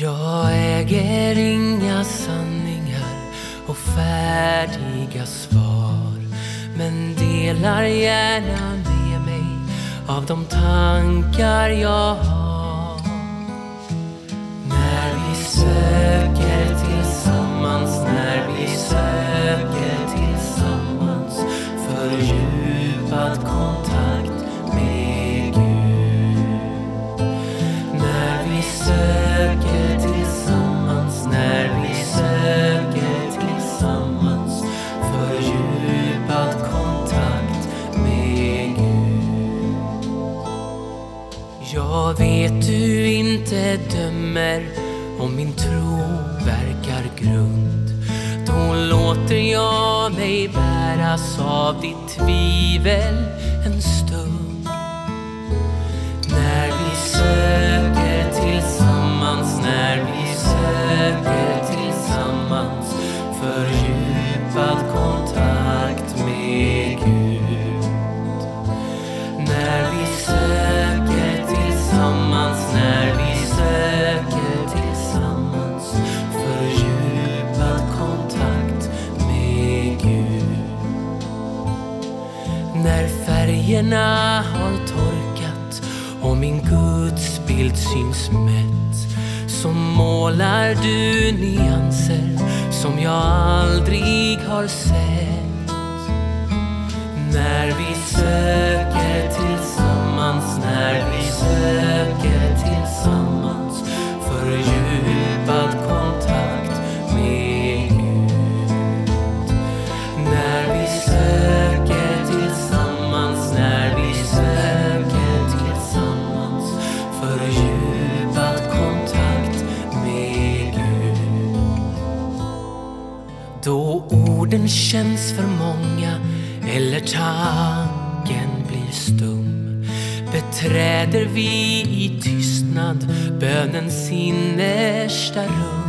Jag äger inga sanningar och färdiga svar men delar gärna med mig av de tankar jag har. När vi söker Jag vet du inte dömer om min tro verkar grund. Då låter jag mig bäras av ditt tvivel en stund. Färgerna har torkat och min gudsbild syns mätt så målar du nyanser som jag aldrig har sett. När vi söker fördjupad kontakt med Gud. Då orden känns för många eller tanken blir stum beträder vi i tystnad bönens innersta rum